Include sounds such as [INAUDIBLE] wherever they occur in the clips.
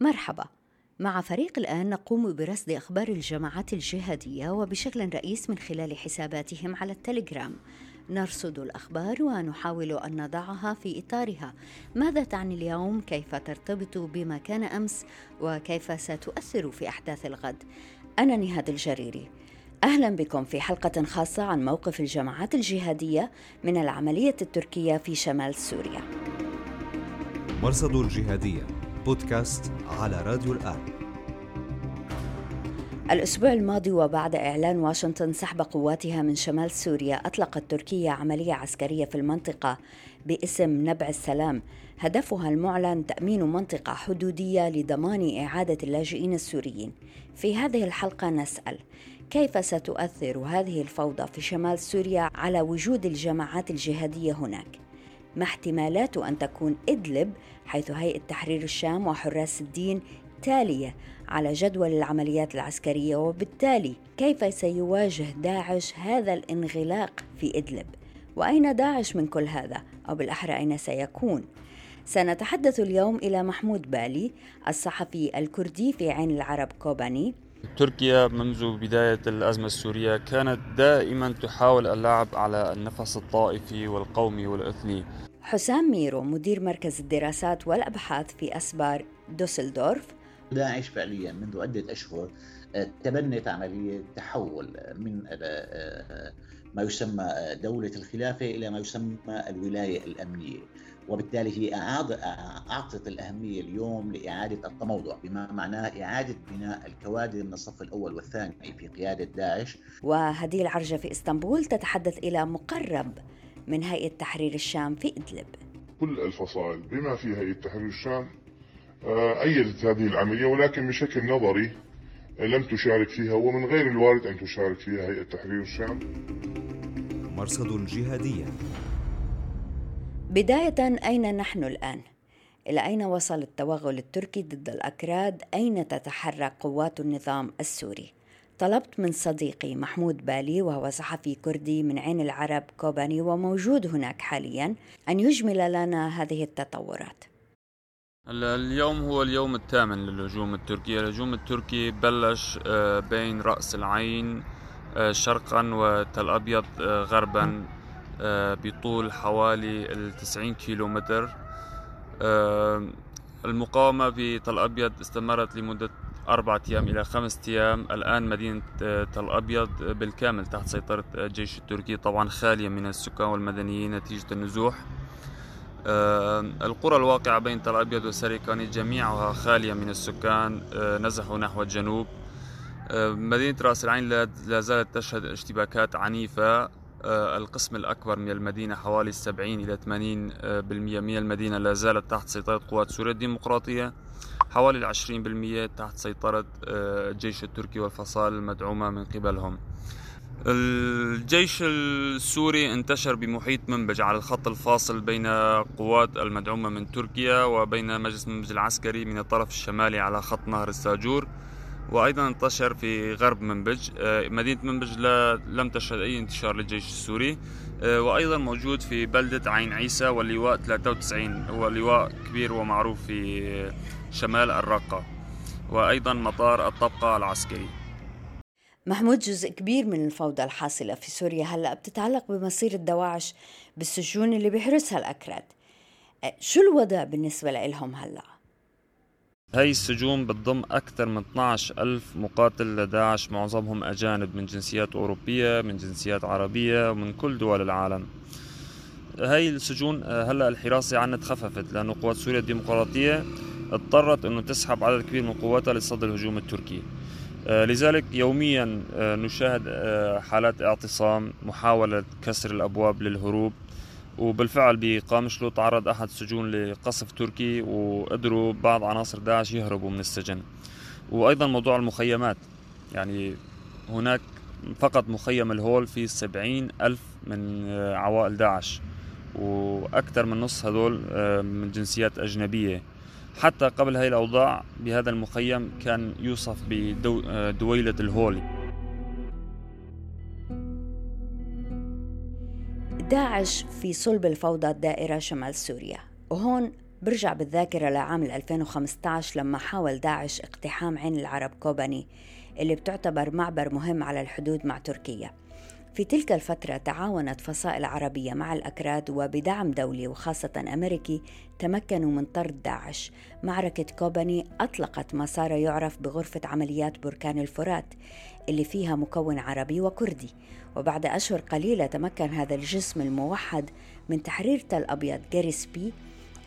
مرحبا. مع فريق الآن نقوم برصد أخبار الجماعات الجهادية وبشكل رئيس من خلال حساباتهم على التليجرام. نرصد الأخبار ونحاول أن نضعها في إطارها. ماذا تعني اليوم؟ كيف ترتبط بما كان أمس؟ وكيف ستؤثر في أحداث الغد؟ أنا نهاد الجريري. أهلا بكم في حلقة خاصة عن موقف الجماعات الجهادية من العملية التركية في شمال سوريا. مرصد الجهادية. بودكاست على راديو الآن. الأسبوع الماضي وبعد إعلان واشنطن سحب قواتها من شمال سوريا أطلقت تركيا عملية عسكرية في المنطقة باسم نبع السلام. هدفها المعلن تأمين منطقة حدودية لضمان إعادة اللاجئين السوريين. في هذه الحلقة نسأل كيف ستؤثر هذه الفوضى في شمال سوريا على وجود الجماعات الجهادية هناك؟ ما احتمالات أن تكون إدلب حيث هيئة تحرير الشام وحراس الدين تالية على جدول العمليات العسكرية. وبالتالي كيف سيواجه داعش هذا الانغلاق في إدلب؟ وأين داعش من كل هذا؟ أو بالأحرى أين سيكون؟ سنتحدث اليوم إلى محمود بالي الصحفي الكردي في عين العرب كوباني. تركيا منذ بداية الأزمة السورية كانت دائما تحاول اللعب على النفس الطائفي والقومي والإثني. حسام ميرو مدير مركز الدراسات والأبحاث في أسبار دوسلدورف. داعش فعليا منذ عدة أشهر. آه، تبنت عملية تحول من آه، آه، ما يسمى دولة الخلافة إلى ما يسمى الولاية الأمنية. وبالتالي هي أعطت الأهمية اليوم لإعادة التموضع بما معناه إعادة بناء الكوادر من الصف الأول والثاني في قيادة داعش. وهدي العرجة في إسطنبول تتحدث إلى مقرب من هيئة تحرير الشام في إدلب. كل الفصائل بما في هيئة تحرير الشام آه، أيدت هذه العملية ولكن بشكل نظري لم تشارك فيها ومن غير الوارد أن تشارك فيها هيئة تحرير الشام. مرصد الجهادية بداية أين نحن الآن؟ إلى أين وصل التوغل التركي ضد الأكراد؟ أين تتحرك قوات النظام السوري؟ طلبت من صديقي محمود بالي وهو صحفي كردي من عين العرب كوباني وموجود هناك حاليا أن يجمل لنا هذه التطورات اليوم هو اليوم الثامن للهجوم التركي الهجوم التركي بلش آه، بين رأس العين آه، شرقا وتل أبيض آه، غربا بطول حوالي 90 كيلومتر. المقاومة بتل أبيض استمرت لمدة أربعة أيام إلى خمسة أيام. الآن مدينة تل أبيض بالكامل تحت سيطرة الجيش التركي طبعا خالية من السكان والمدنيين نتيجة النزوح. آه، القرى الواقعة بين تل أبيض وسريكاني جميعها خالية من السكان آه، نزحوا نحو الجنوب. آه، مدينة رأس العين لا زالت تشهد اشتباكات عنيفة. القسم الأكبر من المدينة حوالي 70 إلى 80% من المدينة لا زالت تحت سيطرة قوات سوريا الديمقراطية. حوالي 20% تحت سيطرة الجيش التركي والفصائل المدعومة من قبلهم. الجيش السوري انتشر بمحيط منبج على الخط الفاصل بين قوات المدعومة من تركيا وبين مجلس منبج العسكري من الطرف الشمالي على خط نهر الساجور. وأيضا انتشر في غرب منبج. آه، مدينة منبج لم تشهد أي انتشار للجيش السوري. آه، وأيضا موجود في بلدة عين عيسى واللواء 93 هو لواء كبير ومعروف في شمال الرقة. وأيضا مطار الطبقة العسكري. محمود جزء كبير من الفوضى الحاصلة في سوريا هلأ بتتعلق بمصير الدواعش بالسجون اللي بيحرسها الأكراد. أه، شو الوضع بالنسبة لهم هلأ؟ هاي السجون بتضم أكثر من 12 ألف مقاتل لداعش معظمهم أجانب من جنسيات أوروبية من جنسيات عربية ومن كل دول العالم. هاي السجون أه، هلأ الحراسة عنا تخففت لأنه قوات سوريا الديمقراطية اضطرت أنه تسحب عدد كبير من قواتها لصد الهجوم التركي. آه، لذلك يوميا آه، نشاهد آه، حالات اعتصام محاولة كسر الأبواب للهروب. وبالفعل بقامشلو تعرض أحد السجون لقصف تركي وقدروا بعض عناصر داعش يهربوا من السجن. وأيضا موضوع المخيمات يعني هناك فقط مخيم الهول في سبعين ألف من عوائل داعش وأكثر من نص هذول من جنسيات أجنبية. حتى قبل هذه الأوضاع بهذا المخيم كان يوصف بدويلة الهولي داعش في صلب الفوضى الدائرة شمال سوريا. وهون برجع بالذاكرة لعام 2015 لما حاول داعش اقتحام عين العرب كوباني اللي بتعتبر معبر مهم على الحدود مع تركيا. في تلك الفترة تعاونت فصائل عربية مع الأكراد وبدعم دولي وخاصة أمريكي تمكنوا من طرد داعش. معركة كوباني أطلقت ما صار يعرف بغرفة عمليات بركان الفرات اللي فيها مكون عربي وكردي. وبعد أشهر قليلة تمكن هذا الجسم الموحد من تحرير تل أبيض جيريسبي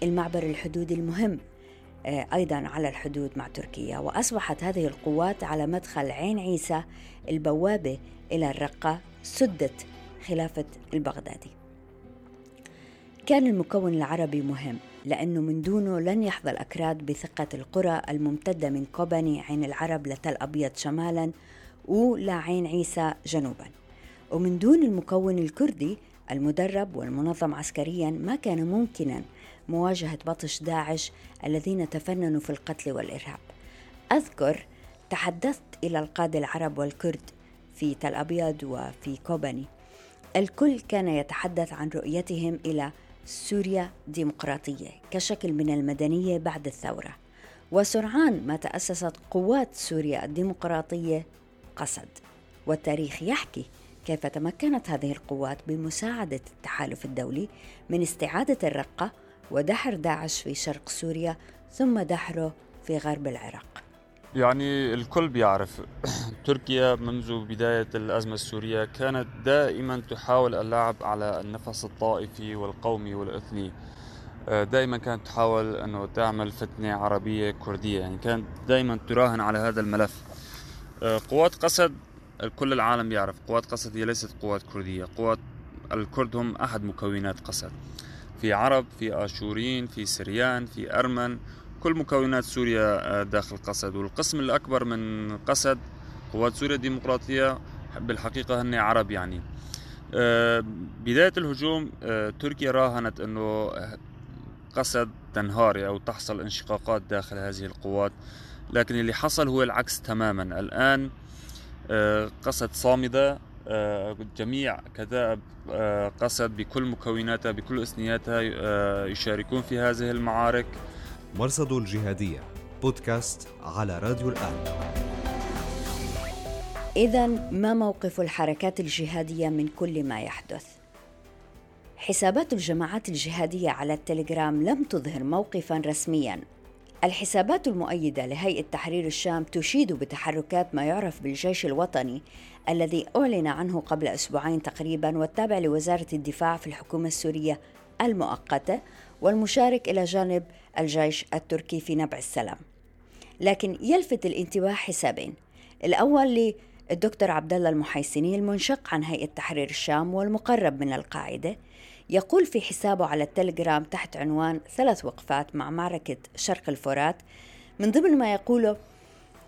المعبر الحدودي المهم آه، أيضا على الحدود مع تركيا. وأصبحت هذه القوات على مدخل عين عيسى البوابة إلى الرقة سدت خلافة البغدادي. كان المكون العربي مهم لأنه من دونه لن يحظى الأكراد بثقة القرى الممتدة من كوباني عين العرب لتل أبيض شمالا ولعين عيسى جنوبا. ومن دون المكون الكردي المدرب والمنظم عسكريا ما كان ممكنا مواجهة بطش داعش الذين تفننوا في القتل والإرهاب. أذكر تحدثت إلى القادة العرب والكرد في تل أبيض وفي كوباني. الكل كان يتحدث عن رؤيتهم إلى سوريا ديمقراطية كشكل من المدنية بعد الثورة. وسرعان ما تأسست قوات سوريا الديمقراطية قسد والتاريخ يحكي كيف تمكنت هذه القوات بمساعدة التحالف الدولي من استعادة الرقة ودحر داعش في شرق سوريا ثم دحره في غرب العراق؟ يعني الكل بيعرف [CLEARS THROAT] تركيا منذ بداية الأزمة السورية كانت دائما تحاول اللعب على النفس الطائفي والقومي والإثني. آه، دائما كانت تحاول أنه تعمل فتنة عربية كردية يعني كانت دائما تراهن على هذا الملف. آه، قوات قسد كل العالم يعرف قوات قسد هي ليست قوات كردية. قوات الكرد هم أحد مكونات قسد في عرب في آشوريين في سريان في أرمن كل مكونات سوريا آه، داخل قسد والقسم الأكبر من قسد قوات سوريا الديمقراطية بالحقيقة هن عرب يعني. آه، بداية الهجوم آه، تركيا راهنت أنه قسد تنهار أو تحصل انشقاقات داخل هذه القوات لكن اللي حصل هو العكس تماما. الآن قسد صامدة جميع كتائب قسد بكل مكوناتها بكل إثنياتها يشاركون في هذه المعارك. مرصد الجهادية بودكاست على راديو الآن. إذا ما موقف الحركات الجهادية من كل ما يحدث؟ حسابات الجماعات الجهادية على التليجرام لم تظهر موقفا رسميا. الحسابات المؤيدة لهيئة تحرير الشام تشيد بتحركات ما يعرف بالجيش الوطني الذي أعلن عنه قبل أسبوعين تقريبا والتابع لوزارة الدفاع في الحكومة السورية المؤقتة والمشارك إلى جانب الجيش التركي في نبع السلام. لكن يلفت الانتباه حسابين. الأول للدكتور عبد الله المحيسني المنشق عن هيئة تحرير الشام والمقرب من القاعدة يقول في حسابه على التليجرام تحت عنوان ثلاث وقفات مع معركة شرق الفرات من ضمن ما يقوله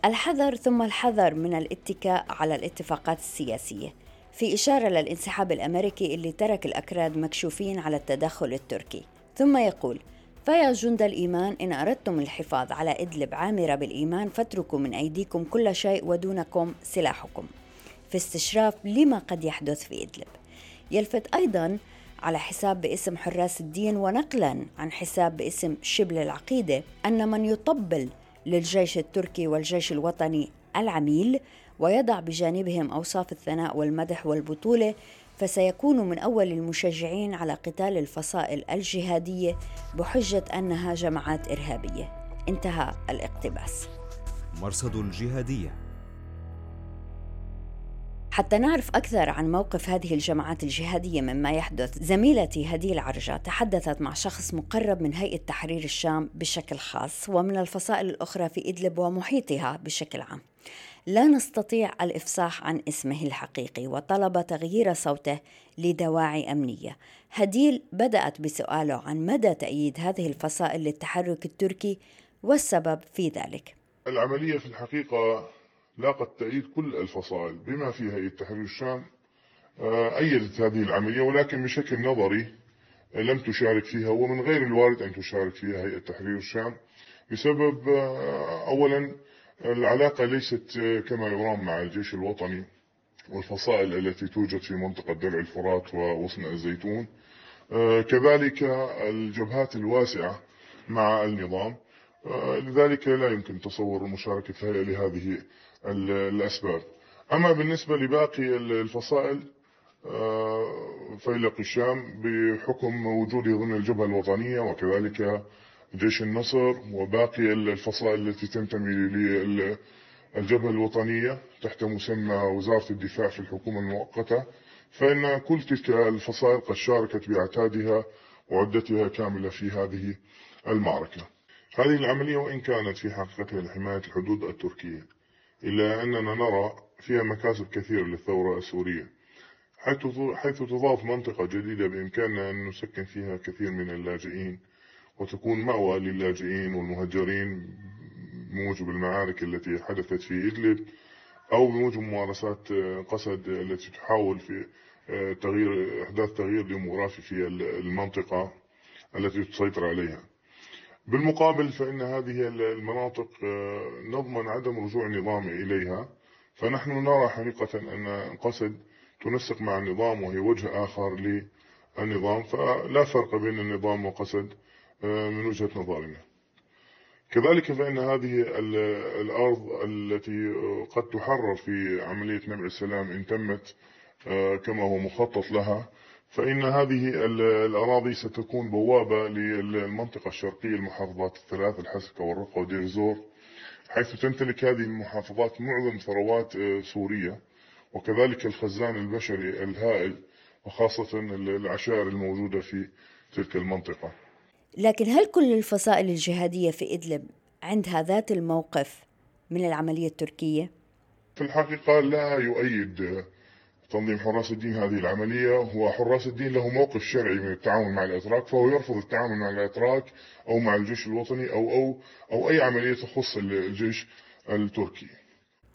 الحذر ثم الحذر من الاتكاء على الاتفاقات السياسية في إشارة للانسحاب الأمريكي اللي ترك الأكراد مكشوفين على التدخل التركي. ثم يقول فيا جند الإيمان إن أردتم الحفاظ على إدلب عامرة بالإيمان فاتركوا من أيديكم كل شيء ودونكم سلاحكم. في استشراف لما قد يحدث في إدلب. يلفت أيضا على حساب باسم حراس الدين ونقلا عن حساب باسم شبل العقيدة أن من يطبل للجيش التركي والجيش الوطني العميل ويضع بجانبهم أوصاف الثناء والمدح والبطولة فسيكون من أول المشجعين على قتال الفصائل الجهادية بحجة أنها جماعات إرهابية. انتهى الاقتباس. مرصد الجهادية. حتى نعرف أكثر عن موقف هذه الجماعات الجهادية مما يحدث زميلتي هدي العرجة تحدثت مع شخص مقرب من هيئة تحرير الشام بشكل خاص ومن الفصائل الأخرى في إدلب ومحيطها بشكل عام لا نستطيع الإفصاح عن اسمه الحقيقي وطلب تغيير صوته لدواعي أمنية. هديل بدأت بسؤاله عن مدى تأييد هذه الفصائل للتحرك التركي والسبب في ذلك. العملية في الحقيقة لاقت تأييد كل الفصائل بما فيها هيئة تحرير الشام آه، أيدت هذه العملية ولكن بشكل نظري لم تشارك فيها ومن غير الوارد أن تشارك فيها هيئة تحرير الشام بسبب آه، أولا العلاقة ليست كما يرام مع الجيش الوطني والفصائل التي توجد في منطقة درع الفرات ووصن الزيتون آه، كذلك الجبهات الواسعة مع النظام. لذلك لا يمكن تصور مشاركة الهيئة لهذه الأسباب. أما بالنسبة لباقي الفصائل فيلق الشام بحكم وجوده ضمن الجبهة الوطنية وكذلك جيش النصر وباقي الفصائل التي تنتمي للجبهة الوطنية تحت مسمى وزارة الدفاع في الحكومة المؤقتة فإن كل تلك الفصائل قد شاركت بعتادها وعدتها كاملة في هذه المعركة. هذه العملية وإن كانت في حقيقتها لحماية الحدود التركية إلا أننا نرى فيها مكاسب كثيرة للثورة السورية حيث تضاف منطقة جديدة بإمكاننا أن نسكن فيها كثير من اللاجئين وتكون مأوى للاجئين والمهجرين بموجب المعارك التي حدثت في إدلب أو بموجب ممارسات قسد التي تحاول في آه، تغيير إحداث تغيير ديموغرافي في المنطقة التي تسيطر عليها. بالمقابل فإن هذه المناطق آه، نضمن عدم رجوع النظام إليها. فنحن نرى حقيقة أن قسد تنسق مع النظام وهي وجه آخر للنظام فلا فرق بين النظام وقسد آه، من وجهة نظرنا. كذلك فإن هذه الأرض التي قد تحرر في عملية نبع السلام إن تمت آه، كما هو مخطط لها. فإن هذه الأراضي ستكون بوابة للمنطقة الشرقية المحافظات الثلاث الحسكة والرقة ودير الزور حيث تمتلك هذه المحافظات معظم ثروات آه، سوريا وكذلك الخزان البشري الهائل وخاصة العشائر الموجودة في تلك المنطقة لكن هل كل الفصائل الجهادية في إدلب عندها ذات الموقف من العملية التركية؟ في الحقيقة لا يؤيد تنظيم حراس الدين هذه العملية هو حراس الدين له موقف شرعي من التعامل مع الأتراك فهو يرفض التعامل مع الأتراك أو مع الجيش الوطني أو, أو, أو أي عملية تخص الجيش التركي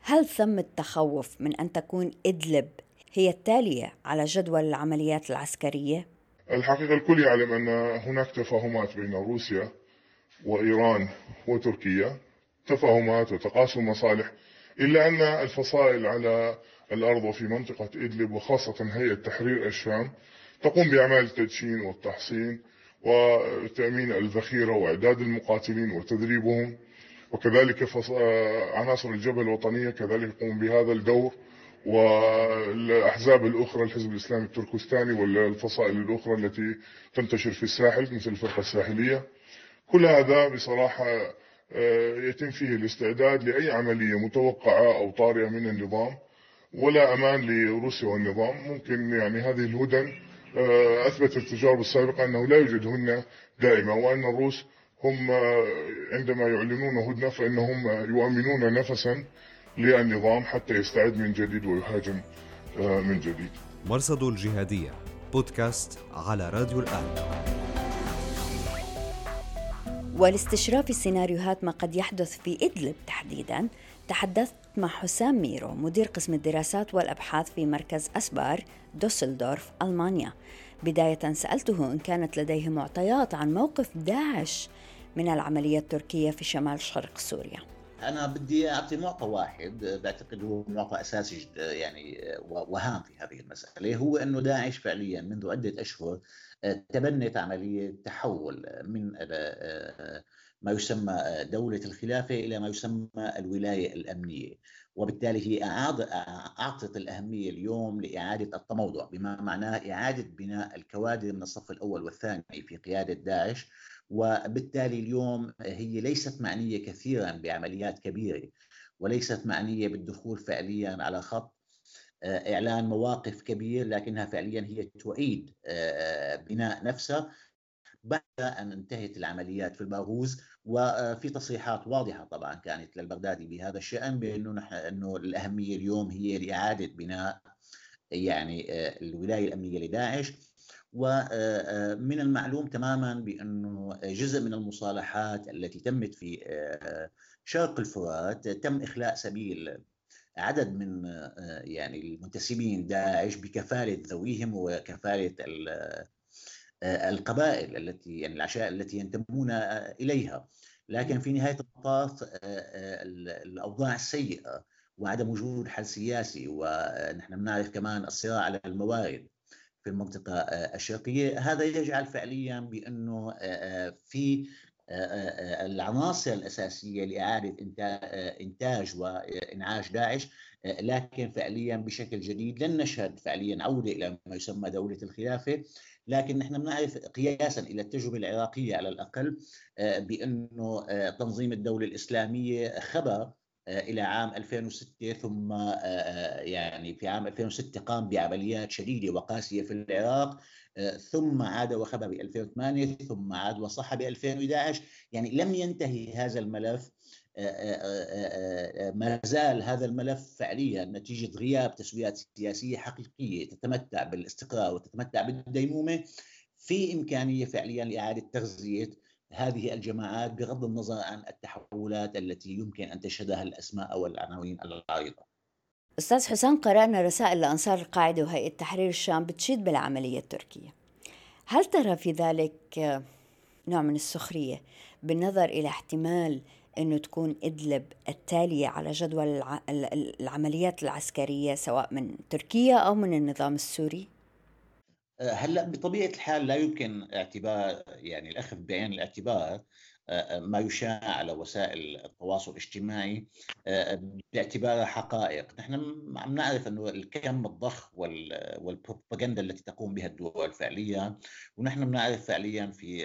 هل ثم التخوف من أن تكون إدلب هي التالية على جدول العمليات العسكرية؟ الحقيقة الكل يعلم أن هناك تفاهمات بين روسيا وإيران وتركيا تفاهمات وتقاسم مصالح إلا أن الفصائل على الأرض وفي منطقة إدلب وخاصة هيئة تحرير الشام تقوم بأعمال التدشين والتحصين وتأمين الذخيرة وإعداد المقاتلين وتدريبهم. وكذلك عناصر الجبهة الوطنية كذلك يقوم بهذا الدور. والأحزاب الأخرى الحزب الإسلامي التركستاني والفصائل الأخرى التي تنتشر في الساحل مثل الفرقة الساحلية. كل هذا بصراحة آه، يتم فيه الاستعداد لأي عملية متوقعة أو طارئة من النظام. ولا أمان لروسيا والنظام. ممكن يعني هذه الهدن آه، أثبتت التجارب السابقة أنه لا يوجد هدنة دائمة وأن الروس هم آه، عندما يعلنون هدنة فإنهم يؤمنون نفسا للنظام حتى يستعد من جديد ويهاجم آه، من جديد. مرصد الجهادية بودكاست على راديو الآن. ولاستشراف السيناريوهات ما قد يحدث في إدلب تحديدا تحدثت مع حسام ميرو مدير قسم الدراسات والأبحاث في مركز أسبار دوسلدورف ألمانيا. بداية سألته إن كانت لديه معطيات عن موقف داعش من العملية التركية في شمال شرق سوريا. أنا بدي أعطي معطى واحد بعتقد هو معطى أساسي يعني وهام في هذه المسألة. هو إنه داعش فعليا منذ عدة أشهر تبنت عملية تحول من ما يسمى دولة الخلافة إلى ما يسمى الولاية الأمنية. وبالتالي هي أعطت الأهمية اليوم لإعادة التموضع بما معناه إعادة بناء الكوادر من الصف الأول والثاني في قيادة داعش. وبالتالي اليوم هي ليست معنية كثيرا بعمليات كبيرة وليست معنية بالدخول فعليا على خط آه، إعلان مواقف كبير لكنها فعليا هي تعيد آه، بناء نفسها. بعد أن انتهت العمليات في الباغوز وفي تصريحات واضحة طبعا كانت للبغدادي بهذا الشأن بأنه نحن أنه الأهمية اليوم هي لاعاده بناء يعني آه، الولاية الأمنية لداعش. ومن المعلوم تماما بأنه جزء من المصالحات التي تمت في شرق الفرات تم إخلاء سبيل عدد من يعني المنتسبين داعش بكفالة ذويهم وكفالة القبائل التي يعني العشائر التي ينتمون إليها. لكن في نهاية المطاف الأوضاع السيئة وعدم وجود حل سياسي ونحن بنعرف كمان الصراع على الموارد في المنطقة آه، الشرقية. هذا يجعل فعليا آه، آه، في العناصر الأساسية لإعادة إنتاج وإنعاش داعش لكن فعليا بشكل جديد لن نشهد فعليا عودة إلى ما يسمى دولة الخلافة لكن نحن بنعرف قياسا إلى التجربة العراقية على الأقل بأنه تنظيم الدولة الإسلامية خبر إلى عام 2006 ثم يعني في عام 2006 قام بعمليات شديدة وقاسية في العراق ثم عاد وخبى ب 2008 ثم عاد وصح ب 2011 يعني لم ينتهي هذا الملف. ما زال هذا الملف فعليا نتيجة غياب تسويات سياسية حقيقية تتمتع بالاستقرار وتتمتع بالديمومة في إمكانية فعليا لإعادة تغذية هذه الجماعات بغض النظر عن التحولات التي يمكن أن تشهدها الأسماء أو العناوين العريضة أستاذ حسام قرأنا رسائل لأنصار القاعدة وهيئة تحرير الشام بتشيد بالعملية التركية. هل ترى في ذلك نوع من السخرية بالنظر إلى احتمال أنه تكون إدلب التالية على جدول العمليات العسكرية سواء من تركيا أو من النظام السوري؟ هلأ بطبيعة الحال لا يمكن اعتبار يعني الأخذ بعين الاعتبار ما يشاع على وسائل التواصل الاجتماعي باعتبارها حقائق، نحن عم نعرف إنه الكم الضخ والبروباغندا التي تقوم بها الدول فعليا ونحن بنعرف فعليا في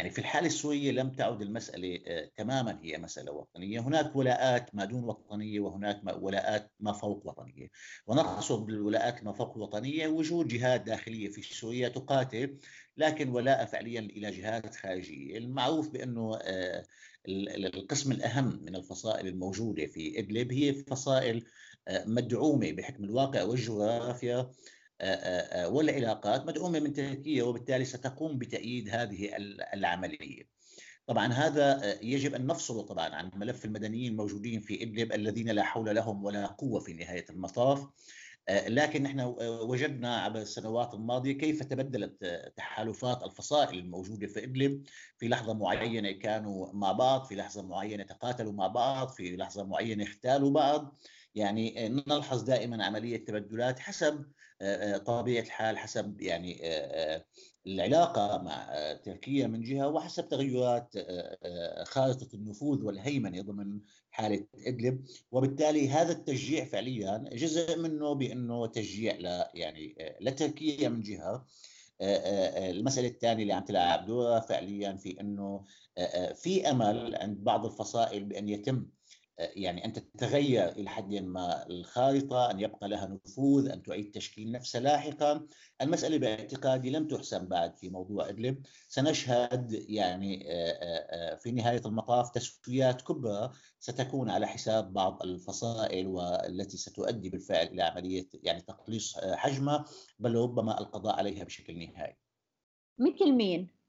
يعني في الحالة السورية لم تعد المسألة آه، تماما هي مسألة وطنية. هناك ولاءات ما دون وطنية وهناك ولاءات ما فوق وطنية. ونقصد بالولاءات ما فوق وطنية وجود جهات داخلية في سوريا تقاتل لكن ولاء فعليا إلى جهات خارجية. المعروف بأنه آه، القسم الأهم من الفصائل الموجودة في إدلب هي فصائل آه، مدعومة بحكم الواقع والجغرافيا. والعلاقات مدعومة من تركيا وبالتالي ستقوم بتأييد هذه العملية. طبعا هذا يجب أن نفصله طبعا عن ملف المدنيين الموجودين في إدلب الذين لا حول لهم ولا قوة في نهاية المطاف. لكن نحن وجدنا عبر السنوات الماضية كيف تبدلت تحالفات الفصائل الموجودة في إدلب في لحظة معينة كانوا مع بعض في لحظة معينة تقاتلوا مع بعض في لحظة معينة اختالوا بعض يعني نلحظ دائما عملية تبدلات حسب طبيعة الحال حسب يعني العلاقة مع تركيا من جهة وحسب تغيرات خارطة النفوذ والهيمنة ضمن حالة إدلب. وبالتالي هذا التشجيع فعليا جزء منه بأنه تشجيع ل يعني لتركيا من جهة. المسألة الثانية اللي عم تلعب دورها فعليا في أنه في أمل عند بعض الفصائل بأن يتم يعني أن تتغير إلى حد ما الخارطة أن يبقى لها نفوذ أن تعيد تشكيل نفسها لاحقا. المسألة باعتقادي لم تحسم بعد في موضوع إدلب. سنشهد يعني في نهاية المطاف تسويات كبرى ستكون على حساب بعض الفصائل والتي ستؤدي بالفعل إلى عملية يعني تقليص حجمها بل ربما القضاء عليها بشكل نهائي. مثل مين؟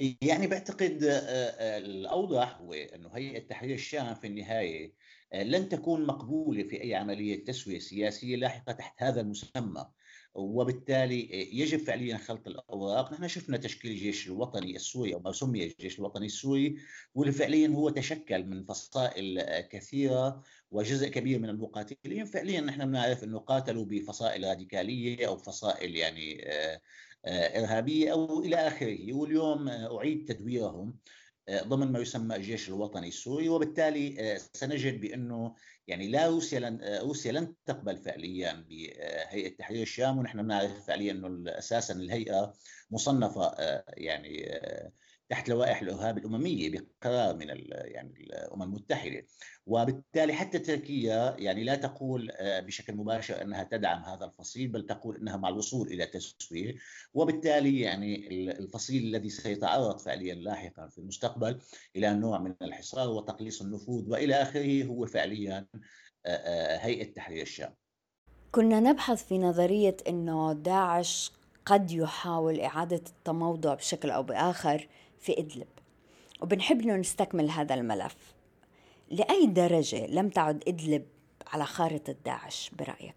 يعني بعتقد آه، آه، الأوضح هو إنه هيئه تحرير الشام في النهاية آه، لن تكون مقبولة في أي عملية تسوية سياسية لاحقة تحت هذا المسمى. وبالتالي يجب فعليا خلط الأوراق، نحن شفنا تشكيل الجيش الوطني السوري أو ما سمي الجيش الوطني السوري واللي فعليا هو تشكل من فصائل كثيرة وجزء كبير من المقاتلين. فعليا نحن بنعرف إنه قاتلوا بفصائل راديكالية أو فصائل يعني إرهابية أو إلى آخره. واليوم آه، أعيد تدويرهم آه، ضمن ما يسمى الجيش الوطني السوري. وبالتالي سنجد بأنه يعني لا روسيا لن روسيا لن تقبل فعليا بهيئه تحرير الشام. ونحن بنعرف فعليا أنه أساسا الهيئة مصنفة يعني تحت لوائح الأرهاب الأممية بقرار من يعني الأمم المتحدة. وبالتالي حتى تركيا يعني لا تقول آه، بشكل مباشر إنها تدعم هذا الفصيل بل تقول إنها مع الوصول إلى تسوية. وبالتالي يعني الفصيل الذي سيتعرض فعليا لاحقا في المستقبل إلى نوع من الحصار وتقليص النفوذ وإلى آخره هو فعليا آه، آه، هيئة تحرير الشام. كنا نبحث في نظرية إنه داعش قد يحاول إعادة التموضع بشكل أو بآخر. في إدلب. وبنحب إنه نستكمل هذا الملف. لأي درجة لم تعد إدلب على خارطة داعش برأيك؟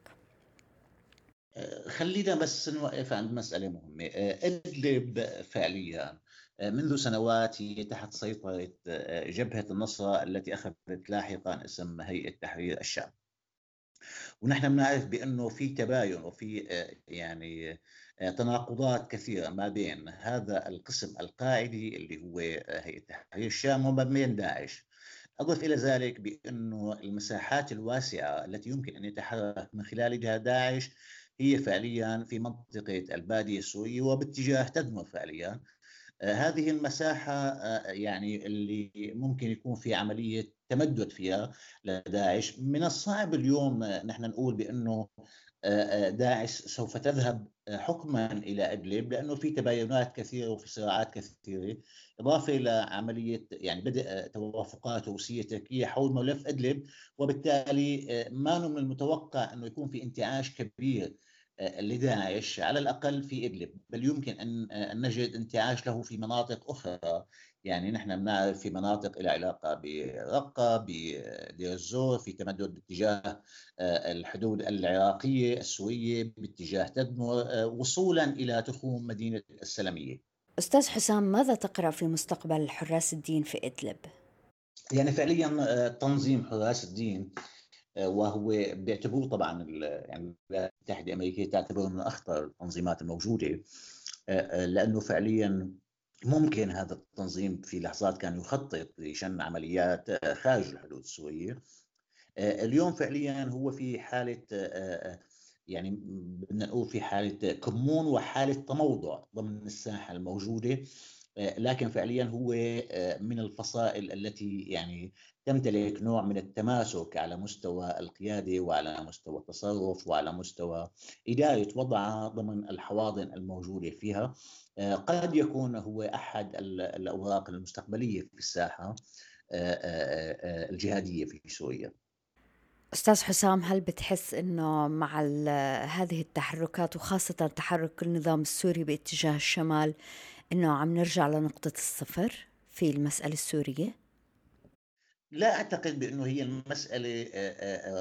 خلينا بس نوقف عند مسألة مهمة. إدلب فعليا منذ سنوات هي تحت سيطرة جبهة النصرة التي أخذت لاحقا اسم هيئة تحرير الشام. ونحن بنعرف بأنه في تباين وفي يعني تناقضات كثيرة ما بين هذا القسم القاعدي اللي هو هيئة تحرير الشام وما بين داعش. أضف إلى ذلك بانه المساحات الواسعة التي يمكن أن يتحرك من خلالها داعش هي فعليا في منطقة البادية السورية وباتجاه تدمر فعليا. هذه المساحة يعني اللي ممكن يكون في عملية تمدد فيها لداعش من الصعب اليوم نحن نقول بأنه داعش سوف تذهب حكما إلى ادلب لأنه في تباينات كثيرة وفي صراعات كثيرة إضافة إلى عملية يعني بدء توافقات روسية تركية حول ملف ادلب وبالتالي ما من المتوقع إنه يكون في انتعاش كبير لداعش على الأقل في ادلب بل يمكن أن نجد انتعاش له في مناطق أخرى. يعني نحن بنعرف في مناطق لها علاقة برقة بدير الزور في تمدد باتجاه آه، الحدود العراقية السوريه باتجاه تدمر آه، وصولا إلى تخوم مدينة السلمية. أستاذ حسام ماذا تقرأ في مستقبل حراس الدين في إدلب؟ يعني فعليا آه، تنظيم حراس الدين وهو بيعتبروه طبعا يعني الولايات المتحده الامريكيه تعتبره من أخطر التنظيمات الموجودة لأنه فعليا ممكن هذا التنظيم في لحظات كان يخطط لشن عمليات خارج الحدود السوريه اليوم فعليا هو في حالة يعني بدنا نقول في حالة كمون وحالة تموضع ضمن الساحة الموجودة. لكن فعليا هو من الفصائل التي يعني تمتلك نوع من التماسك على مستوى القيادة وعلى مستوى التصرف وعلى مستوى إدارة وضعها ضمن الحواضن الموجودة فيها آه، قد يكون هو أحد الأوراق المستقبلية في الساحة آه، آه، الجهادية في سوريا. أستاذ حسام هل بتحس إنه مع هذه التحركات وخاصة تحرك النظام السوري باتجاه الشمال إنه عم نرجع لنقطة الصفر في المسألة السورية؟ لا أعتقد بأنه هي المسألة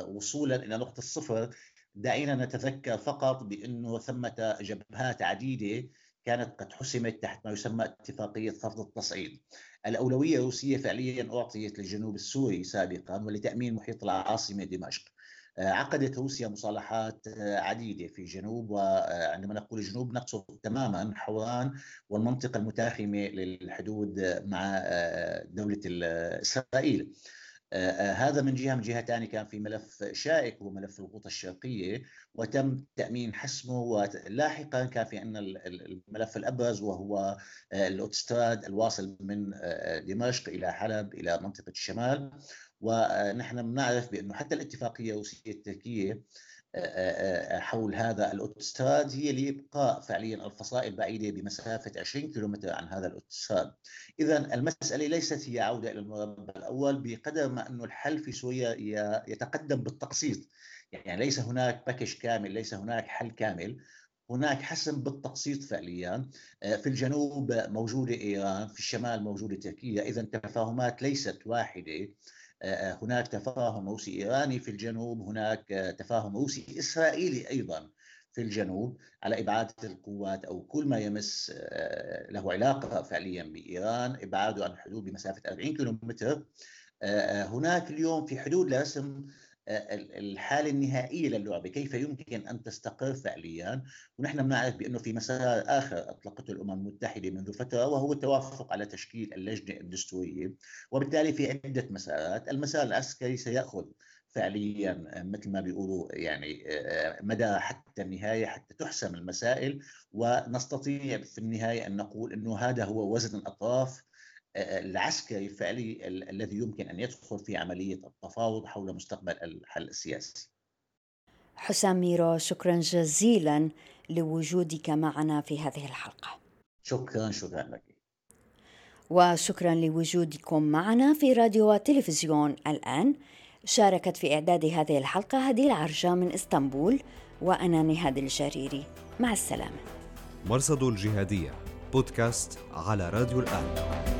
وصولا إلى نقطة الصفر. دعينا نتذكر فقط بأنه ثمة جبهات عديدة كانت قد حسمت تحت ما يسمى اتفاقية فرض التصعيد. الأولوية الروسية فعليا أعطيت للجنوب السوري سابقا ولتأمين محيط العاصمة دمشق. آه، عقدت روسيا مصالحات آه، عديدة في جنوب وعندما نقول جنوب نقصد تماما حوران والمنطقة المتاخمة للحدود مع آه، دولة إسرائيل. آه، آه، هذا من جهة من جهه ثانية كان في ملف شائك هو ملف الغوطة الشرقية وتم تأمين حسمه ولاحقا كان في عندنا الملف الأبرز وهو آه، الأوتستراد الواصل من دمشق إلى حلب إلى منطقة الشمال. ونحن بنعرف بأنه حتى الاتفاقية الروسيه التركيه حول هذا الاوتوستراد هي لإبقاء فعليا الفصائل بعيدة بمسافة 20 كيلومتر عن هذا الاوتوستراد. اذا المسألة ليست هي عودة إلى المربع الأول بقدر ما أنه الحل في سوريا يتقدم بالتقسيط. يعني ليس هناك package كامل، ليس هناك حل كامل، هناك حسم بالتقسيط فعليا في الجنوب موجودة إيران في الشمال موجودة تركيا اذا التفاهمات ليست واحدة هناك تفاهم روسي إيراني في الجنوب هناك تفاهم روسي إسرائيلي أيضا في الجنوب على إبعاد القوات أو كل ما يمس آه، له علاقة فعليا بإيران إبعاده عن الحدود بمسافة 40 كيلومتر. آه، هناك اليوم في حدود لرسم الحالة النهائية للعبة كيف يمكن أن تستقر فعليا؟ ونحن بنعرف بأنه في مسار آخر أطلقته الأمم المتحدة منذ فترة وهو التوافق على تشكيل اللجنة الدستورية وبالتالي في عدة مسارات. المسار العسكري سيأخذ فعليا مثل ما بيقولوا يعني مدى حتى النهاية حتى تحسم المسائل ونستطيع في النهاية أن نقول إنه هذا هو وزن الأطراف العسكري الفعلي الذي يمكن أن يدخل في عملية التفاوض حول مستقبل الحل السياسي. حسام ميرو شكرا جزيلا لوجودك معنا في هذه الحلقة. شكرا شكرا لك. وشكرا لوجودكم معنا في راديو وتلفزيون الآن. شاركت في إعداد هذه الحلقة هديل عرجة من إسطنبول وأنا نهاد الجريري. مع السلامة. مرصد الجهادية بودكاست على راديو الآن